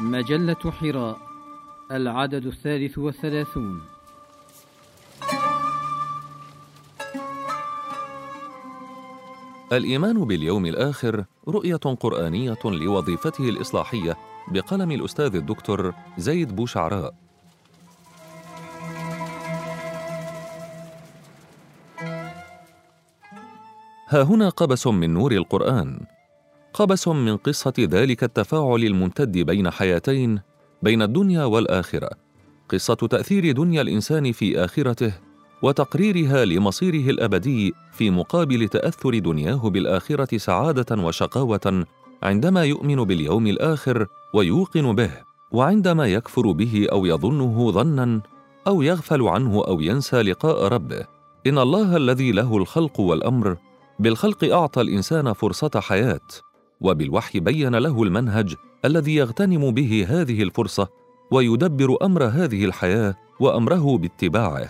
مجلة حراء العدد الثالث والثلاثون. الإيمان باليوم الآخر رؤية قرآنية لوظيفته الإصلاحية بقلم الأستاذ الدكتور زيد بوشعراء. ها هنا قبس من نور القرآن. قبس من قصة ذلك التفاعل الممتد بين حياتين بين الدنيا والآخرة. قصة تأثير دنيا الإنسان في آخرته وتقريرها لمصيره الأبدي في مقابل تأثر دنياه بالآخرة سعادة وشقاوة عندما يؤمن باليوم الآخر ويوقن به وعندما يكفر به أو يظنه ظنا أو يغفل عنه أو ينسى لقاء ربه. إن الله الذي له الخلق والأمر بالخلق أعطى الإنسان فرصة حياة. وبالوحي بين له المنهج الذي يغتنم به هذه الفرصة ويدبر أمر هذه الحياة وأمره باتباعه.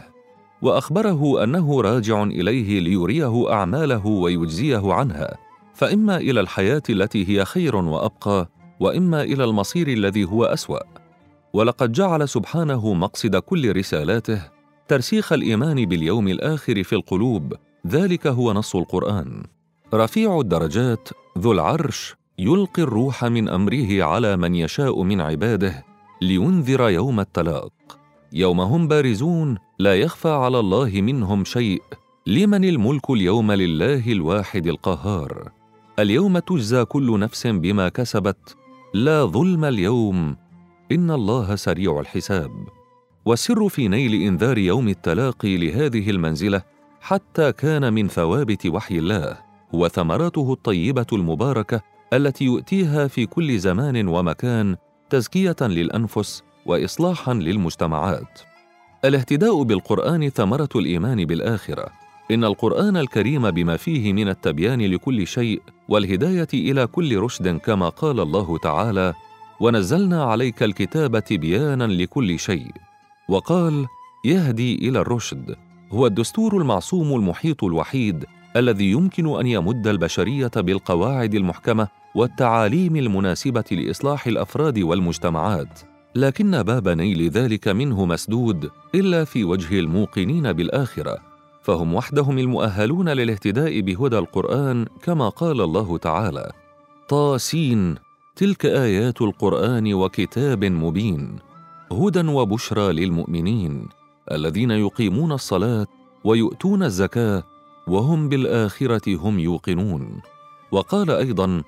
وأخبره أنه راجع إليه ليريه أعماله ويجزيه عنها. فإما إلى الحياة التي هي خير وأبقى وإما إلى المصير الذي هو أسوأ. ولقد جعل سبحانه مقصد كل رسالاته ترسيخ الإيمان باليوم الآخر في القلوب ذلك هو نص القرآن. رفيع الدرجات ذو العرش يلقي الروح من أمره على من يشاء من عباده لينذر يوم التلاق. يوم هم بارزون لا يخفى على الله منهم شيء. لمن الملك اليوم لله الواحد القهار؟ اليوم تجزى كل نفس بما كسبت. لا ظلم اليوم. إن الله سريع الحساب. والسر في نيل إنذار يوم التلاقي لهذه المنزلة حتى كان من ثوابت وحي الله. وثمراته الطيبة المباركة التي يؤتيها في كل زمان ومكان تزكية للأنفس واصلاحا للمجتمعات. الاهتداء بالقرآن ثمرة الإيمان بالآخرة. إن القرآن الكريم بما فيه من التبيان لكل شيء والهداية إلى كل رشد كما قال الله تعالى ونزلنا عليك الكتاب تبيانا لكل شيء وقال يهدي إلى الرشد هو الدستور المعصوم المحيط الوحيد الذي يمكن أن يمد البشرية بالقواعد المحكمة والتعاليم المناسبة لإصلاح الأفراد والمجتمعات. لكن باب نيل ذلك منه مسدود إلا في وجه الموقنين بالآخرة. فهم وحدهم المؤهلون للاهتداء بهدى القرآن كما قال الله تعالى طاسين تلك آيات القرآن وكتاب مبين هدى وبشرى للمؤمنين الذين يقيمون الصلاة ويؤتون الزكاة وهم بالآخرة هم يوقنون. وقال أيضا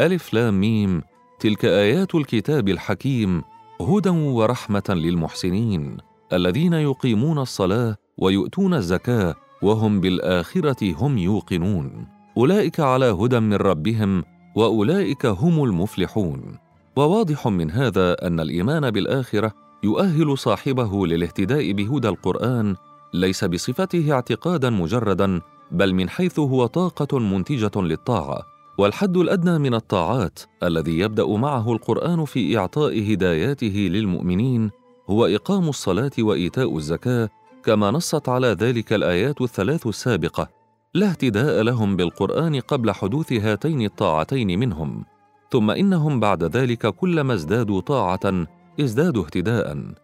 ألف لام ميم تلك آيات الكتاب الحكيم هدى ورحمة للمحسنين الذين يقيمون الصلاة ويؤتون الزكاة وهم بالآخرة هم يوقنون. أولئك على هدى من ربهم وأولئك هم المفلحون. وواضح من هذا أن الإيمان بالآخرة يؤهل صاحبه للاهتداء بهدى القرآن ليس بصفته اعتقادا مجردا بل من حيث هو طاقة منتجة للطاعة والحد الأدنى من الطاعات الذي يبدأ معه القرآن في إعطاء هداياته للمؤمنين هو إقام الصلاة وإيتاء الزكاة كما نصت على ذلك الآيات الثلاث السابقة. لا اهتداء لهم بالقرآن قبل حدوث هاتين الطاعتين منهم ثم إنهم بعد ذلك كلما ازدادوا طاعة ازدادوا اهتداء.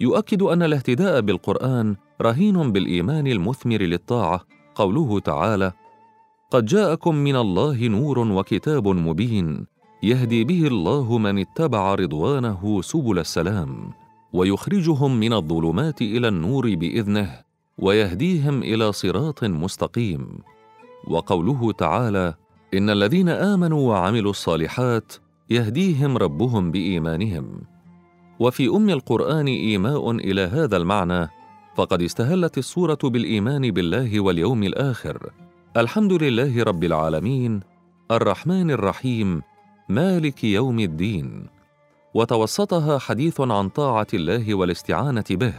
يؤكد أن الاهتداء بالقرآن رهين بالإيمان المثمر للطاعة قوله تعالى قد جاءكم من الله نور وكتاب مبين يهدي به الله من اتبع رضوانه سبل السلام ويخرجهم من الظلمات إلى النور بإذنه ويهديهم إلى صراط مستقيم. وقوله تعالى إن الذين آمنوا وعملوا الصالحات يهديهم ربهم بإيمانهم. وفي أم القرآن إيماء إلى هذا المعنى فقد استهلت الصورة بالإيمان بالله واليوم الآخر. الحمد لله رب العالمين. الرحمن الرحيم. مالك يوم الدين. وتوسطها حديث عن طاعة الله والاستعانة به.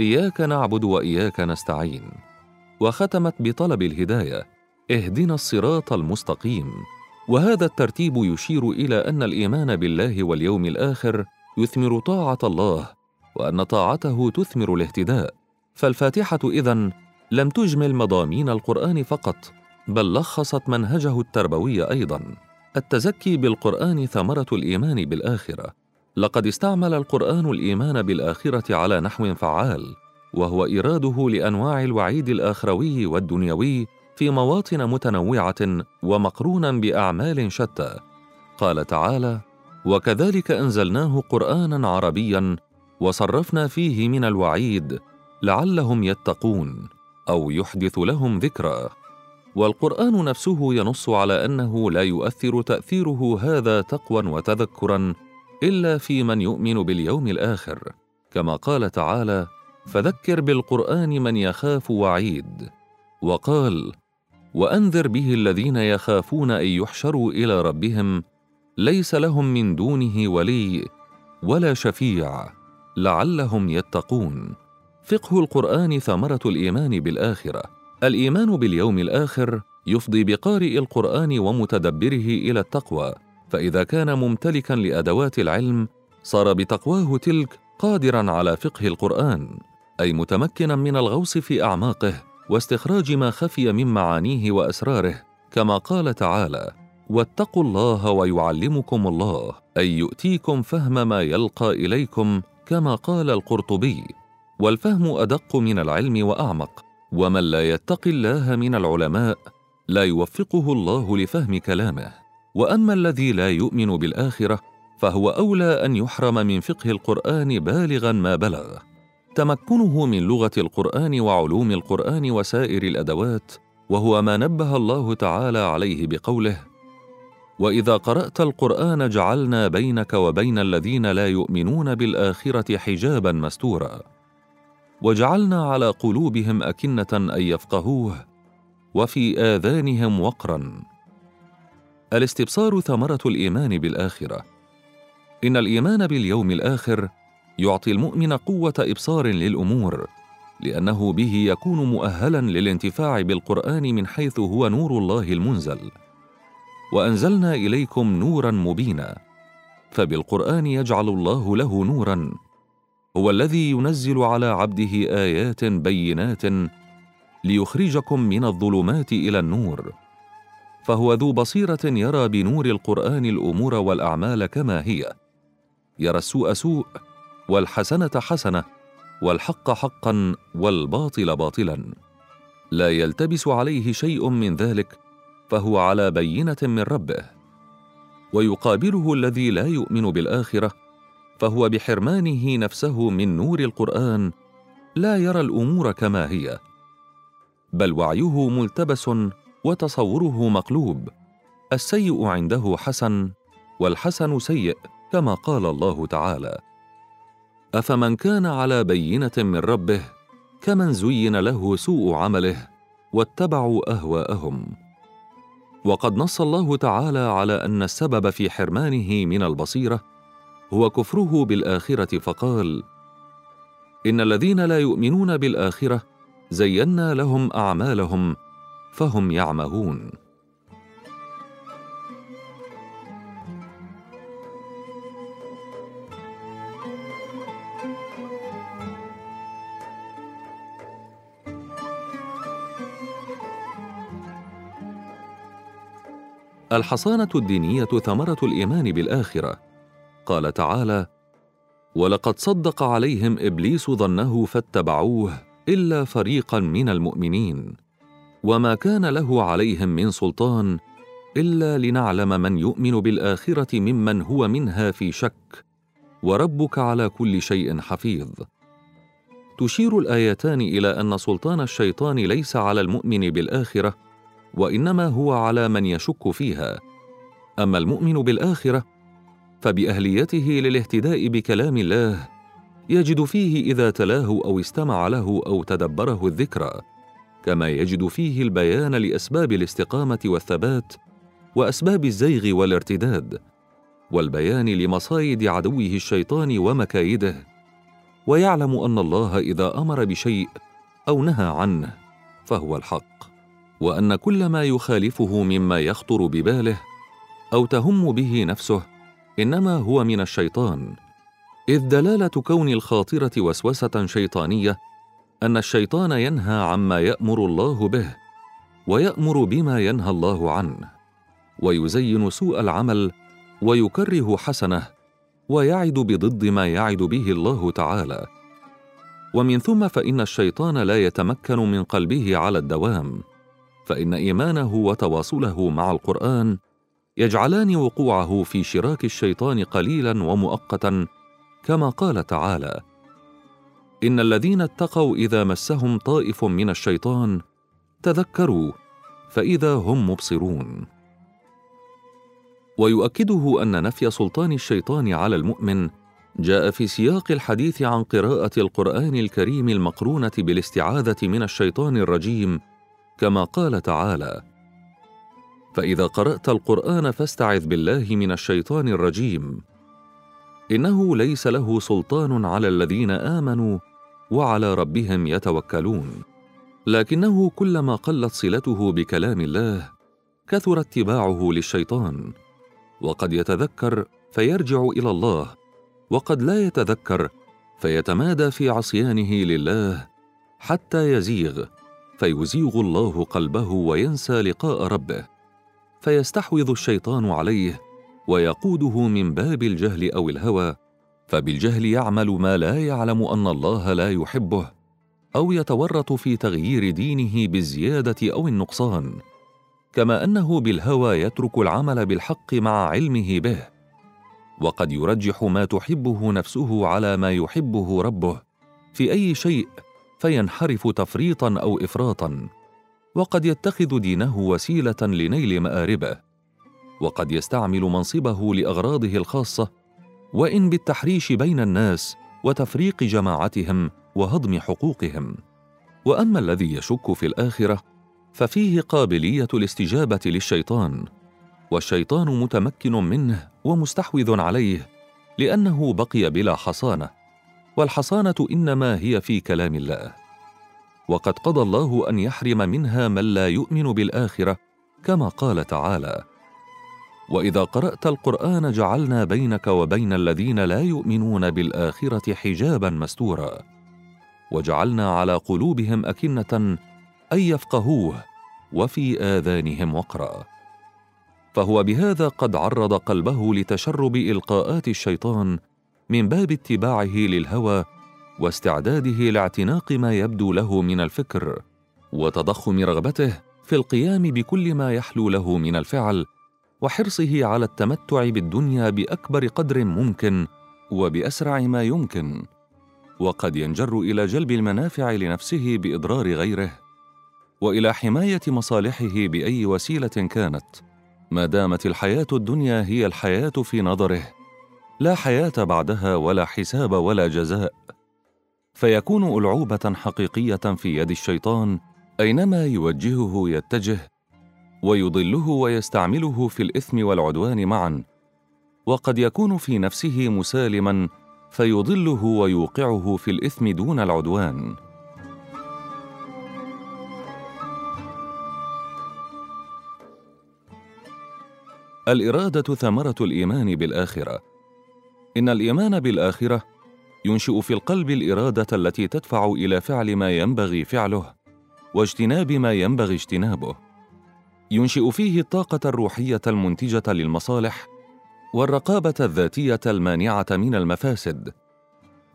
إياك نعبد وإياك نستعين. وختمت بطلب الهداية. اهدنا الصراط المستقيم. وهذا الترتيب يشير إلى أن الإيمان بالله واليوم الآخر يثمر طاعة الله وأن طاعته تثمر الاهتداء. فالفاتحة إذن لم تجمل مضامين القرآن فقط بل لخصت منهجه التربوي أيضا. التزكي بالقرآن ثمرة الإيمان بالآخرة. لقد استعمل القرآن الإيمان بالآخرة على نحو فعال وهو إيراده لأنواع الوعيد الآخروي والدنيوي في مواطن متنوعة ومقرونا بأعمال شتى. قال تعالى وكذلك أنزلناه قرآنا عربيا وصرفنا فيه من الوعيد لعلهم يتقون أو يحدث لهم ذكرى والقرآن نفسه ينص على أنه لا يؤثر تأثيره هذا تقوى وتذكرا إلا في من يؤمن باليوم الآخر. كما قال تعالى فذكر بالقرآن من يخاف وعيد وقال وأنذر به الذين يخافون أن يحشروا إلى ربهم ليس لهم من دونه ولي ولا شفيع لعلهم يتقون. فقه القرآن ثمرة الإيمان بالآخرة. الإيمان باليوم الآخر يفضي بقارئ القرآن ومتدبره إلى التقوى. فإذا كان ممتلكا لأدوات العلم صار بتقواه تلك قادرا على فقه القرآن أي متمكنا من الغوص في أعماقه واستخراج ما خفي من معانيه وأسراره كما قال تعالى واتقوا الله ويعلمكم الله أي يؤتيكم فهم ما يلقى إليكم كما قال القرطبي والفهم أدق من العلم وأعمق ومن لا يتق الله من العلماء لا يوفقه الله لفهم كلامه. وأما الذي لا يؤمن بالآخرة فهو أولى أن يحرم من فقه القرآن بالغا ما بلغ. تمكنه من لغة القرآن وعلوم القرآن وسائر الأدوات وهو ما نبه الله تعالى عليه بقوله وإذا قرأت القرآن جعلنا بينك وبين الذين لا يؤمنون بالآخرة حجابا مستورا. وجعلنا على قلوبهم أكنة أن يفقهوه وفي آذانهم وقرا. الاستبصار ثمرة الإيمان بالآخرة. إن الإيمان باليوم الآخر يعطي المؤمن قوة إبصار للأمور لأنه به يكون مؤهلا للانتفاع بالقرآن من حيث هو نور الله المنزل. وأنزلنا إليكم نورا مبينا فبالقرآن يجعل الله له نورا هو الذي ينزل على عبده آيات بينات ليخرجكم من الظلمات إلى النور فهو ذو بصيرة يرى بنور القرآن الأمور والأعمال كما هي يرى السوء سوء والحسنة حسنة والحق حقا والباطل باطلا لا يلتبس عليه شيء من ذلك فهو على بينة من ربه ويقابله الذي لا يؤمن بالآخرة فهو بحرمانه نفسه من نور القرآن لا يرى الأمور كما هي بل وعيه ملتبس وتصوره مقلوب السيء عنده حسن والحسن سيء كما قال الله تعالى أفمن كان على بينة من ربه كمن زين له سوء عمله واتبعوا أهواءهم. وقد نص الله تعالى على أن السبب في حرمانه من البصيرة هو كفره بالآخرة فقال إن الذين لا يؤمنون بالآخرة زينا لهم أعمالهم فهم يعمهون. الحصانة الدينية ثمرة الإيمان بالآخرة. قال تعالى ولقد صدق عليهم إبليس ظنه فاتبعوه إلا فريقا من المؤمنين. وما كان له عليهم من سلطان إلا لنعلم من يؤمن بالآخرة ممن هو منها في شك. وربك على كل شيء حفيظ. تشير الآيتان إلى أن سلطان الشيطان ليس على المؤمن بالآخرة وإنما هو على من يشك فيها. أما المؤمن بالآخرة فبأهليته للاهتداء بكلام الله يجد فيه إذا تلاه أو استمع له أو تدبره الذكرى كما يجد فيه البيان لأسباب الاستقامة والثبات وأسباب الزيغ والارتداد والبيان لمصايد عدوه الشيطان ومكايده. ويعلم أن الله إذا أمر بشيء أو نهى عنه فهو الحق. وأن كل ما يخالفه مما يخطر بباله أو تهم به نفسه إنما هو من الشيطان. إذ دلالة كون الخاطرة وسوسة شيطانية أن الشيطان ينهى عما يأمر الله به ويأمر بما ينهى الله عنه ويزين سوء العمل ويكره حسنه ويعد بضد ما يعد به الله تعالى. ومن ثم فإن الشيطان لا يتمكن من قلبه على الدوام. فإن إيمانه وتواصله مع القرآن يجعلان وقوعه في شراك الشيطان قليلا ومؤقتا كما قال تعالى إن الذين اتقوا إذا مسهم طائف من الشيطان تذكروا فإذا هم مبصرون. ويؤكده أن نفي سلطان الشيطان على المؤمن جاء في سياق الحديث عن قراءة القرآن الكريم المقرونة بالاستعاذة من الشيطان الرجيم كما قال تعالى فإذا قرأت القرآن فاستعذ بالله من الشيطان الرجيم. إنه ليس له سلطان على الذين آمنوا وعلى ربهم يتوكلون. لكنه كلما قلت صلته بكلام الله كثر اتباعه للشيطان. وقد يتذكر فيرجع إلى الله وقد لا يتذكر فيتمادى في عصيانه لله حتى يزيغ فيزيغ الله قلبه وينسى لقاء ربه فيستحوذ الشيطان عليه ويقوده من باب الجهل أو الهوى فبالجهل يعمل ما لا يعلم أن الله لا يحبه أو يتورط في تغيير دينه بالزيادة أو النقصان كما أنه بالهوى يترك العمل بالحق مع علمه به وقد يرجح ما تحبه نفسه على ما يحبه ربه في أي شيء فينحرف تفريطا أو افراطا وقد يتخذ دينه وسيلة لنيل مآربه وقد يستعمل منصبه لأغراضه الخاصة وإن بالتحريش بين الناس وتفريق جماعتهم وهضم حقوقهم. وأما الذي يشك في الآخرة ففيه قابلية الاستجابة للشيطان والشيطان متمكن منه ومستحوذ عليه لأنه بقي بلا حصانة. والحصانة إنما هي في كلام الله. وقد قضى الله أن يحرم منها من لا يؤمن بالآخرة كما قال تعالى وإذا قرأت القرآن جعلنا بينك وبين الذين لا يؤمنون بالآخرة حجابا مستورا وجعلنا على قلوبهم أكنة أن يفقهوه وفي آذانهم وقرا. فهو بهذا قد عرض قلبه لتشرب إلقاءات الشيطان من باب اتباعه للهوى واستعداده لاعتناق ما يبدو له من الفكر وتضخم رغبته في القيام بكل ما يحلو له من الفعل وحرصه على التمتع بالدنيا بأكبر قدر ممكن وبأسرع ما يمكن. وقد ينجر إلى جلب المنافع لنفسه بإضرار غيره وإلى حماية مصالحه بأي وسيلة كانت. ما دامت الحياة الدنيا هي الحياة في نظره لا حياة بعدها ولا حساب ولا جزاء. فيكون ألعوبة حقيقية في يد الشيطان أينما يوجهه يتجه ويضله ويستعمله في الإثم والعدوان معا. وقد يكون في نفسه مسالما فيضله ويوقعه في الإثم دون العدوان. الإرادة ثمرة الإيمان بالآخرة. إن الإيمان بالآخرة ينشئ في القلب الإرادة التي تدفع إلى فعل ما ينبغي فعله واجتناب ما ينبغي اجتنابه. ينشئ فيه الطاقة الروحية المنتجة للمصالح والرقابة الذاتية المانعة من المفاسد.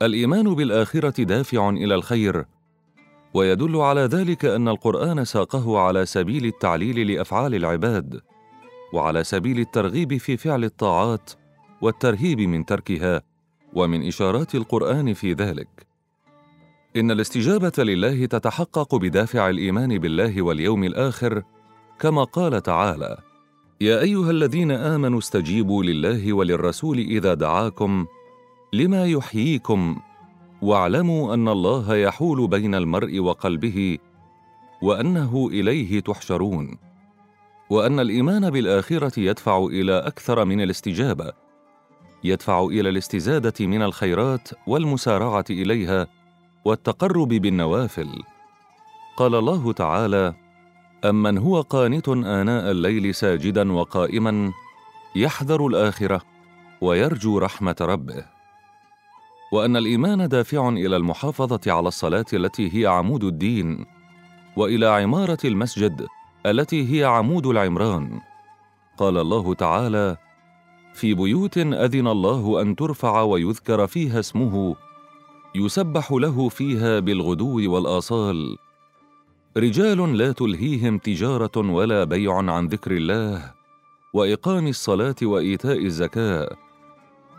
الإيمان بالآخرة دافع إلى الخير ويدل على ذلك أن القرآن ساقه على سبيل التعليل لأفعال العباد وعلى سبيل الترغيب في فعل الطاعات والترهيب من تركها ومن إشارات القرآن في ذلك. إن الاستجابة لله تتحقق بدافع الإيمان بالله واليوم الآخر كما قال تعالى يا أيها الذين آمنوا استجيبوا لله وللرسول إذا دعاكم لما يحييكم واعلموا أن الله يحول بين المرء وقلبه وأنه إليه تحشرون وأن الإيمان بالآخرة يدفع إلى أكثر من الاستجابة يدفع إلى الاستزادة من الخيرات والمسارعة إليها والتقرب بالنوافل. قال الله تعالى امن هو قانت اناء الليل ساجدا وقائما يحذر الاخره ويرجو رحمه ربه. وان الايمان دافع إلى المحافظه على الصلاه التي هي عمود الدين والى عماره المسجد التي هي عمود العمران. قال الله تعالى في بيوت أذن الله أن ترفع ويذكر فيها اسمه يسبح له فيها بالغدو والآصال. رجال لا تلهيهم تجارة ولا بيع عن ذكر الله وإقام الصلاة وإيتاء الزكاة.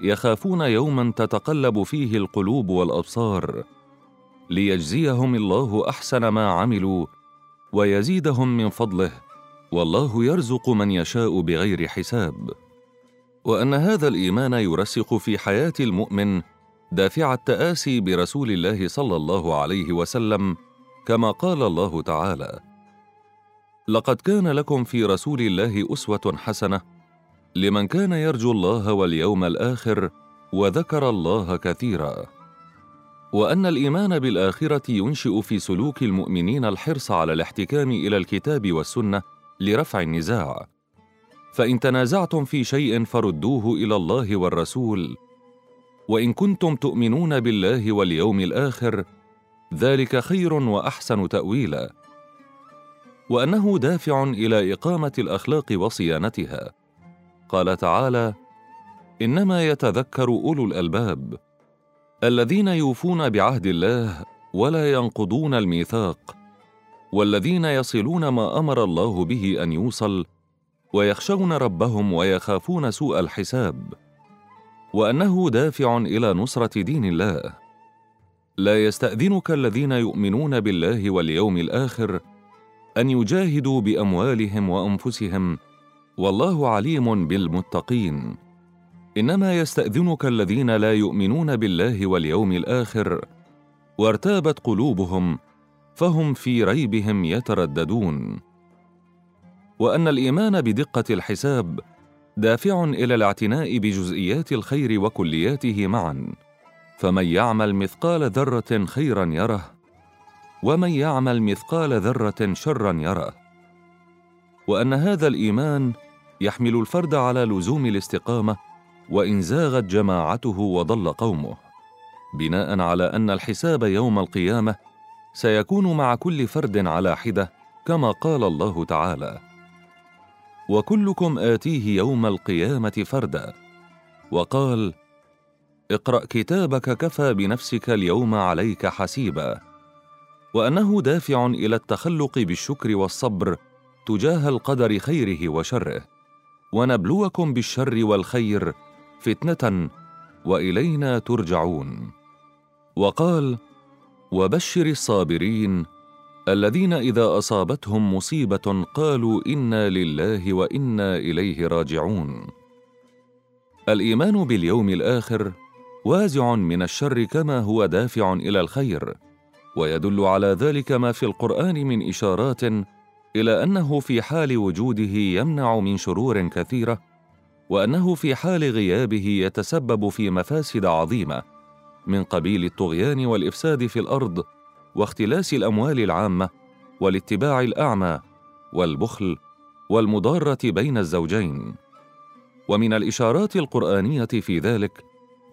يخافون يوما تتقلب فيه القلوب والأبصار. ليجزيهم الله أحسن ما عملوا ويزيدهم من فضله. والله يرزق من يشاء بغير حساب. وأن هذا الإيمان يرسخ في حياة المؤمن دافع التآسي برسول الله صلى الله عليه وسلم كما قال الله تعالى لقد كان لكم في رسول الله أسوة حسنة لمن كان يرجو الله واليوم الآخر وذكر الله كثيرا. وأن الإيمان بالآخرة ينشئ في سلوك المؤمنين الحرص على الاحتكام إلى الكتاب والسنة لرفع النزاع. فإن تنازعتم في شيء فردوه إلى الله والرسول وإن كنتم تؤمنون بالله واليوم الآخر ذلك خير وأحسن تأويلا. وأنه دافع إلى إقامة الأخلاق وصيانتها. قال تعالى إنما يتذكر أولو الألباب الذين يوفون بعهد الله ولا ينقضون الميثاق والذين يصلون ما أمر الله به أن يوصل ويخشون ربهم ويخافون سوء الحساب وأنه دافع إلى نصرة دين الله. لا يستأذنك الذين يؤمنون بالله واليوم الآخر أن يجاهدوا بأموالهم وأنفسهم والله عليم بالمتقين. إنما يستأذنك الذين لا يؤمنون بالله واليوم الآخر وارتابت قلوبهم فهم في ريبهم يترددون. وأن الإيمان بدقة الحساب دافع إلى الاعتناء بجزئيات الخير وكلياته معا. فمن يعمل مثقال ذرة خيرا يره ومن يعمل مثقال ذرة شرا يره. وأن هذا الإيمان يحمل الفرد على لزوم الاستقامة وإن زاغت جماعته وضل قومه. بناء على أن الحساب يوم القيامة سيكون مع كل فرد على حدة كما قال الله تعالى. وكلكم آتيه يوم القيامة فردا. وقال اقرأ كتابك كفى بنفسك اليوم عليك حسيبا. وأنه دافع إلى التخلق بالشكر والصبر تجاه القدر خيره وشره. ونبلوكم بالشر والخير فتنة وإلينا ترجعون. وقال وبشر الصابرين الذين إذا أصابتهم مصيبة قالوا إنا لله وإنا إليه راجعون. الإيمان باليوم الآخر وازع من الشر كما هو دافع إلى الخير ويدل على ذلك ما في القرآن من إشارات إلى أنه في حال وجوده يمنع من شرور كثيرة وأنه في حال غيابه يتسبب في مفاسد عظيمة من قبيل الطغيان والإفساد في الأرض واختلاس الأموال العامة والاتباع الأعمى والبخل والمضارة بين الزوجين. ومن الإشارات القرآنية في ذلك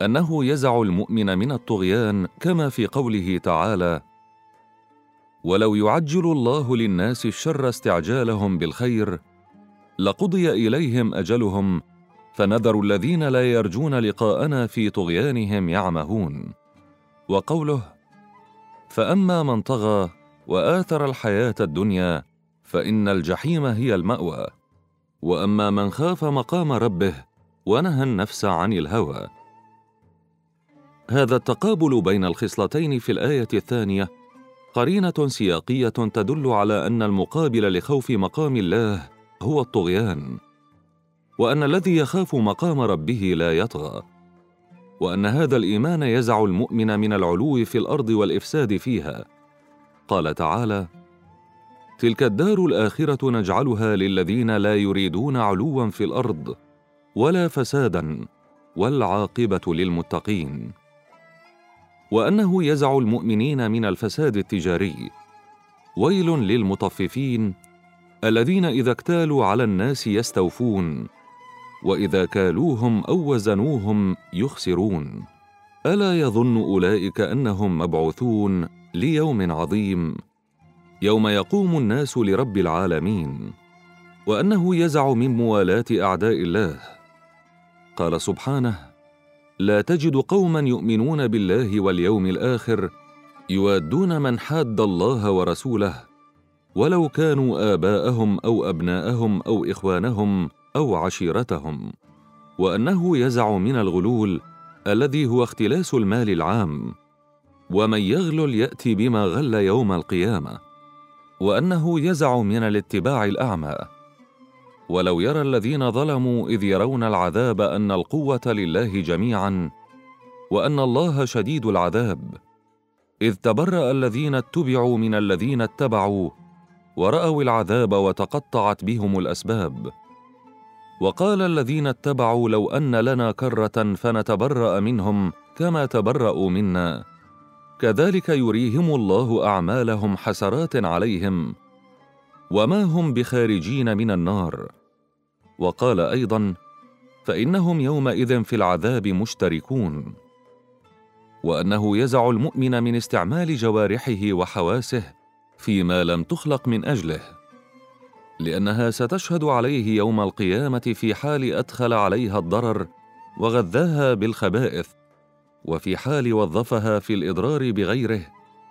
أنه يزع المؤمن من الطغيان كما في قوله تعالى ولو يعجل الله للناس الشر استعجالهم بالخير لقضي إليهم أجلهم فنذر الذين لا يرجون لقاءنا في طغيانهم يعمهون وقوله فأما من طغى وآثر الحياة الدنيا فإن الجحيم هي المأوى. وأما من خاف مقام ربه ونهى النفس عن الهوى. هذا التقابل بين الخصلتين في الآية الثانية قرينة سياقية تدل على أن المقابل لخوف مقام الله هو الطغيان وأن الذي يخاف مقام ربه لا يطغى. وأن هذا الإيمان يزع المؤمن من العلو في الأرض والإفساد فيها. قال تعالى تلك الدار الآخرة نجعلها للذين لا يريدون علوا في الأرض ولا فسادا والعاقبة للمتقين. وأنه يزع المؤمنين من الفساد التجاري. ويل للمطففين الذين إذا اكتالوا على الناس يستوفون. وإذا كالوهم أو وزنوهم يخسرون. ألا يظن أولئك أنهم مبعوثون ليوم عظيم. يوم يقوم الناس لرب العالمين. وأنه يزع من موالاه أعداء الله. قال سبحانه لا تجد قوما يؤمنون بالله واليوم الآخر يوادون من حاد الله ورسوله. ولو كانوا آباءهم أو أبناءهم أو إخوانهم أو عشيرتهم وأنه يزع من الغلول الذي هو اختلاس المال العام ومن يغلل يأتي بما غل يوم القيامة وأنه يزع من الاتباع الأعمى. ولو يرى الذين ظلموا إذ يرون العذاب أن القوة لله جميعا وأن الله شديد العذاب إذ تبرأ الذين اتبعوا من الذين اتبعوا ورأوا العذاب وتقطعت بهم الأسباب. وقال الذين اتبعوا لو أن لنا كرة فنتبرأ منهم كما تبرأوا منا. كذلك يريهم الله أعمالهم حسرات عليهم. وما هم بخارجين من النار. وقال أيضا فإنهم يومئذ في العذاب مشتركون. وأنه يزع المؤمن من استعمال جوارحه وحواسه فيما لم تخلق من أجله. لأنها ستشهد عليه يوم القيامة في حال أدخل عليها الضرر وغذاها بالخبائث وفي حال وظفها في الإضرار بغيره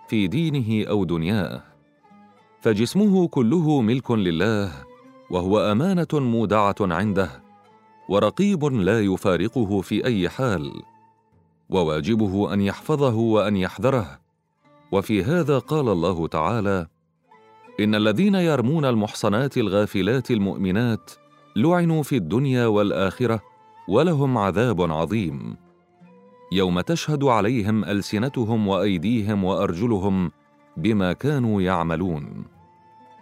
في دينه أو دنياه. فجسمه كله ملك لله وهو أمانة مودعة عنده ورقيب لا يفارقه في أي حال وواجبه أن يحفظه وأن يحذره. وفي هذا قال الله تعالى إن الذين يرمون المحصنات الغافلات المؤمنات لعنوا في الدنيا والآخرة ولهم عذاب عظيم. يوم تشهد عليهم ألسنتهم وأيديهم وأرجلهم بما كانوا يعملون.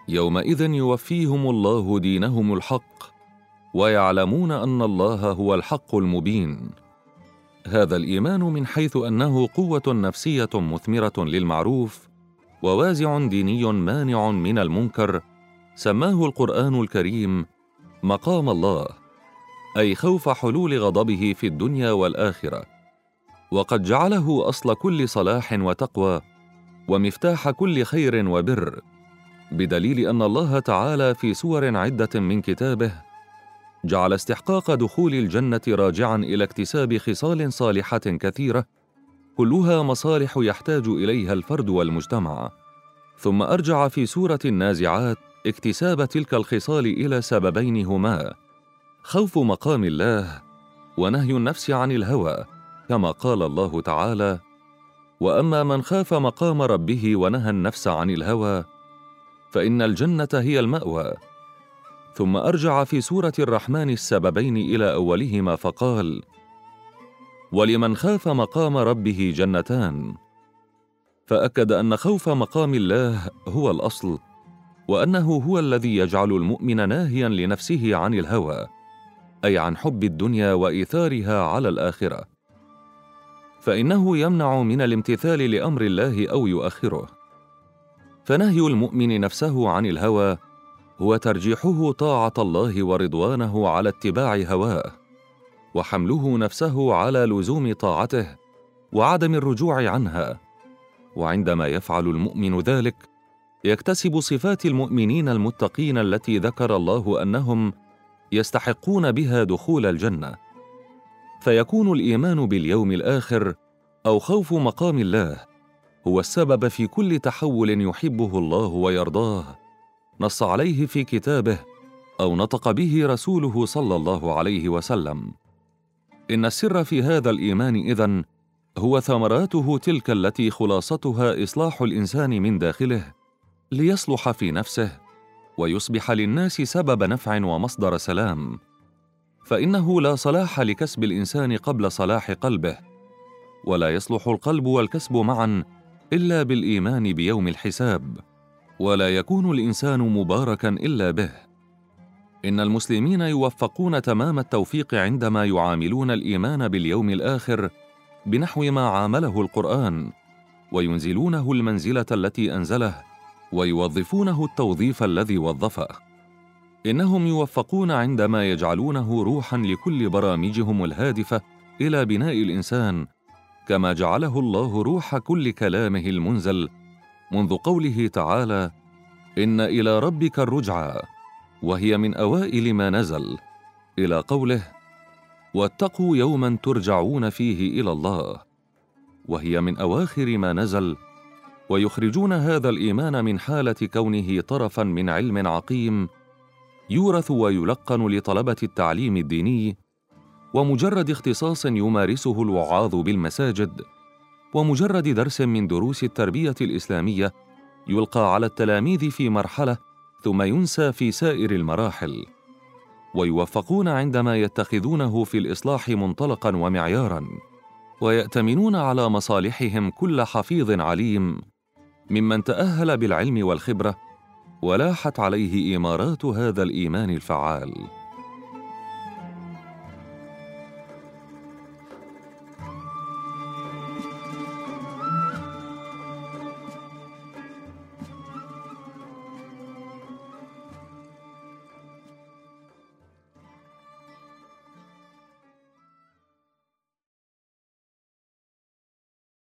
يومئذ يوفيهم الله دينهم الحق ويعلمون أن الله هو الحق المبين. هذا الإيمان من حيث أنه قوة نفسية مثمرة للمعروف ووازع ديني مانع من المنكر سماه القرآن الكريم مقام الله أي خوف حلول غضبه في الدنيا والآخرة. وقد جعله أصل كل صلاح وتقوى ومفتاح كل خير وبر بدليل أن الله تعالى في سور عدة من كتابه جعل استحقاق دخول الجنة راجعا إلى اكتساب خصال صالحة كثيرة. كلها مصالح يحتاج إليها الفرد والمجتمع. ثم أرجع في سورة النازعات اكتساب تلك الخصال إلى سببين هما خوف مقام الله ونهي النفس عن الهوى كما قال الله تعالى وأما من خاف مقام ربه ونهى النفس عن الهوى فإن الجنة هي المأوى. ثم أرجع في سورة الرحمن السببين إلى أولهما فقال ولمن خاف مقام ربه جنتان. فأكد أن خوف مقام الله هو الأصل وأنه هو الذي يجعل المؤمن ناهيا لنفسه عن الهوى أي عن حب الدنيا وإيثارها على الآخرة. فإنه يمنع من الامتثال لأمر الله أو يؤخره. فنهي المؤمن نفسه عن الهوى هو ترجيحه طاعة الله ورضوانه على اتباع هواه. وحمله نفسه على لزوم طاعته وعدم الرجوع عنها. وعندما يفعل المؤمن ذلك يكتسب صفات المؤمنين المتقين التي ذكر الله أنهم يستحقون بها دخول الجنة. فيكون الإيمان باليوم الآخر أو خوف مقام الله هو السبب في كل تحول يحبه الله ويرضاه. نص عليه في كتابه أو نطق به رسوله صلى الله عليه وسلم. إن السر في هذا الإيمان إذن هو ثمراته تلك التي خلاصتها إصلاح الإنسان من داخله ليصلح في نفسه ويصبح للناس سبب نفع ومصدر سلام. فإنه لا صلاح لكسب الإنسان قبل صلاح قلبه ولا يصلح القلب والكسب معا إلا بالإيمان بيوم الحساب ولا يكون الإنسان مباركا إلا به. إن المسلمين يوفقون تمام التوفيق عندما يعاملون الإيمان باليوم الآخر بنحو ما عامله القرآن وينزلونه المنزلة التي أنزله ويوظفونه التوظيف الذي وظفه. إنهم يوفقون عندما يجعلونه روحا لكل برامجهم الهادفة إلى بناء الإنسان كما جعله الله روح كل كلامه المنزل. منذ قوله تعالى إن إلى ربك الرجعى وهي من أوائل ما نزل إلى قوله واتقوا يوما ترجعون فيه إلى الله. وهي من أواخر ما نزل ويخرجون هذا الإيمان من حالة كونه طرفا من علم عقيم يورث ويلقن لطلبة التعليم الديني ومجرد اختصاص يمارسه الوعاظ بالمساجد ومجرد درس من دروس التربية الإسلامية يلقى على التلاميذ في مرحلة ثم ينسى في سائر المراحل. ويوفقون عندما يتخذونه في الإصلاح منطلقا ومعيارا ويأتمنون على مصالحهم كل حفيظ عليم ممن تأهل بالعلم والخبرة ولاحت عليه إمارات هذا الإيمان الفعال.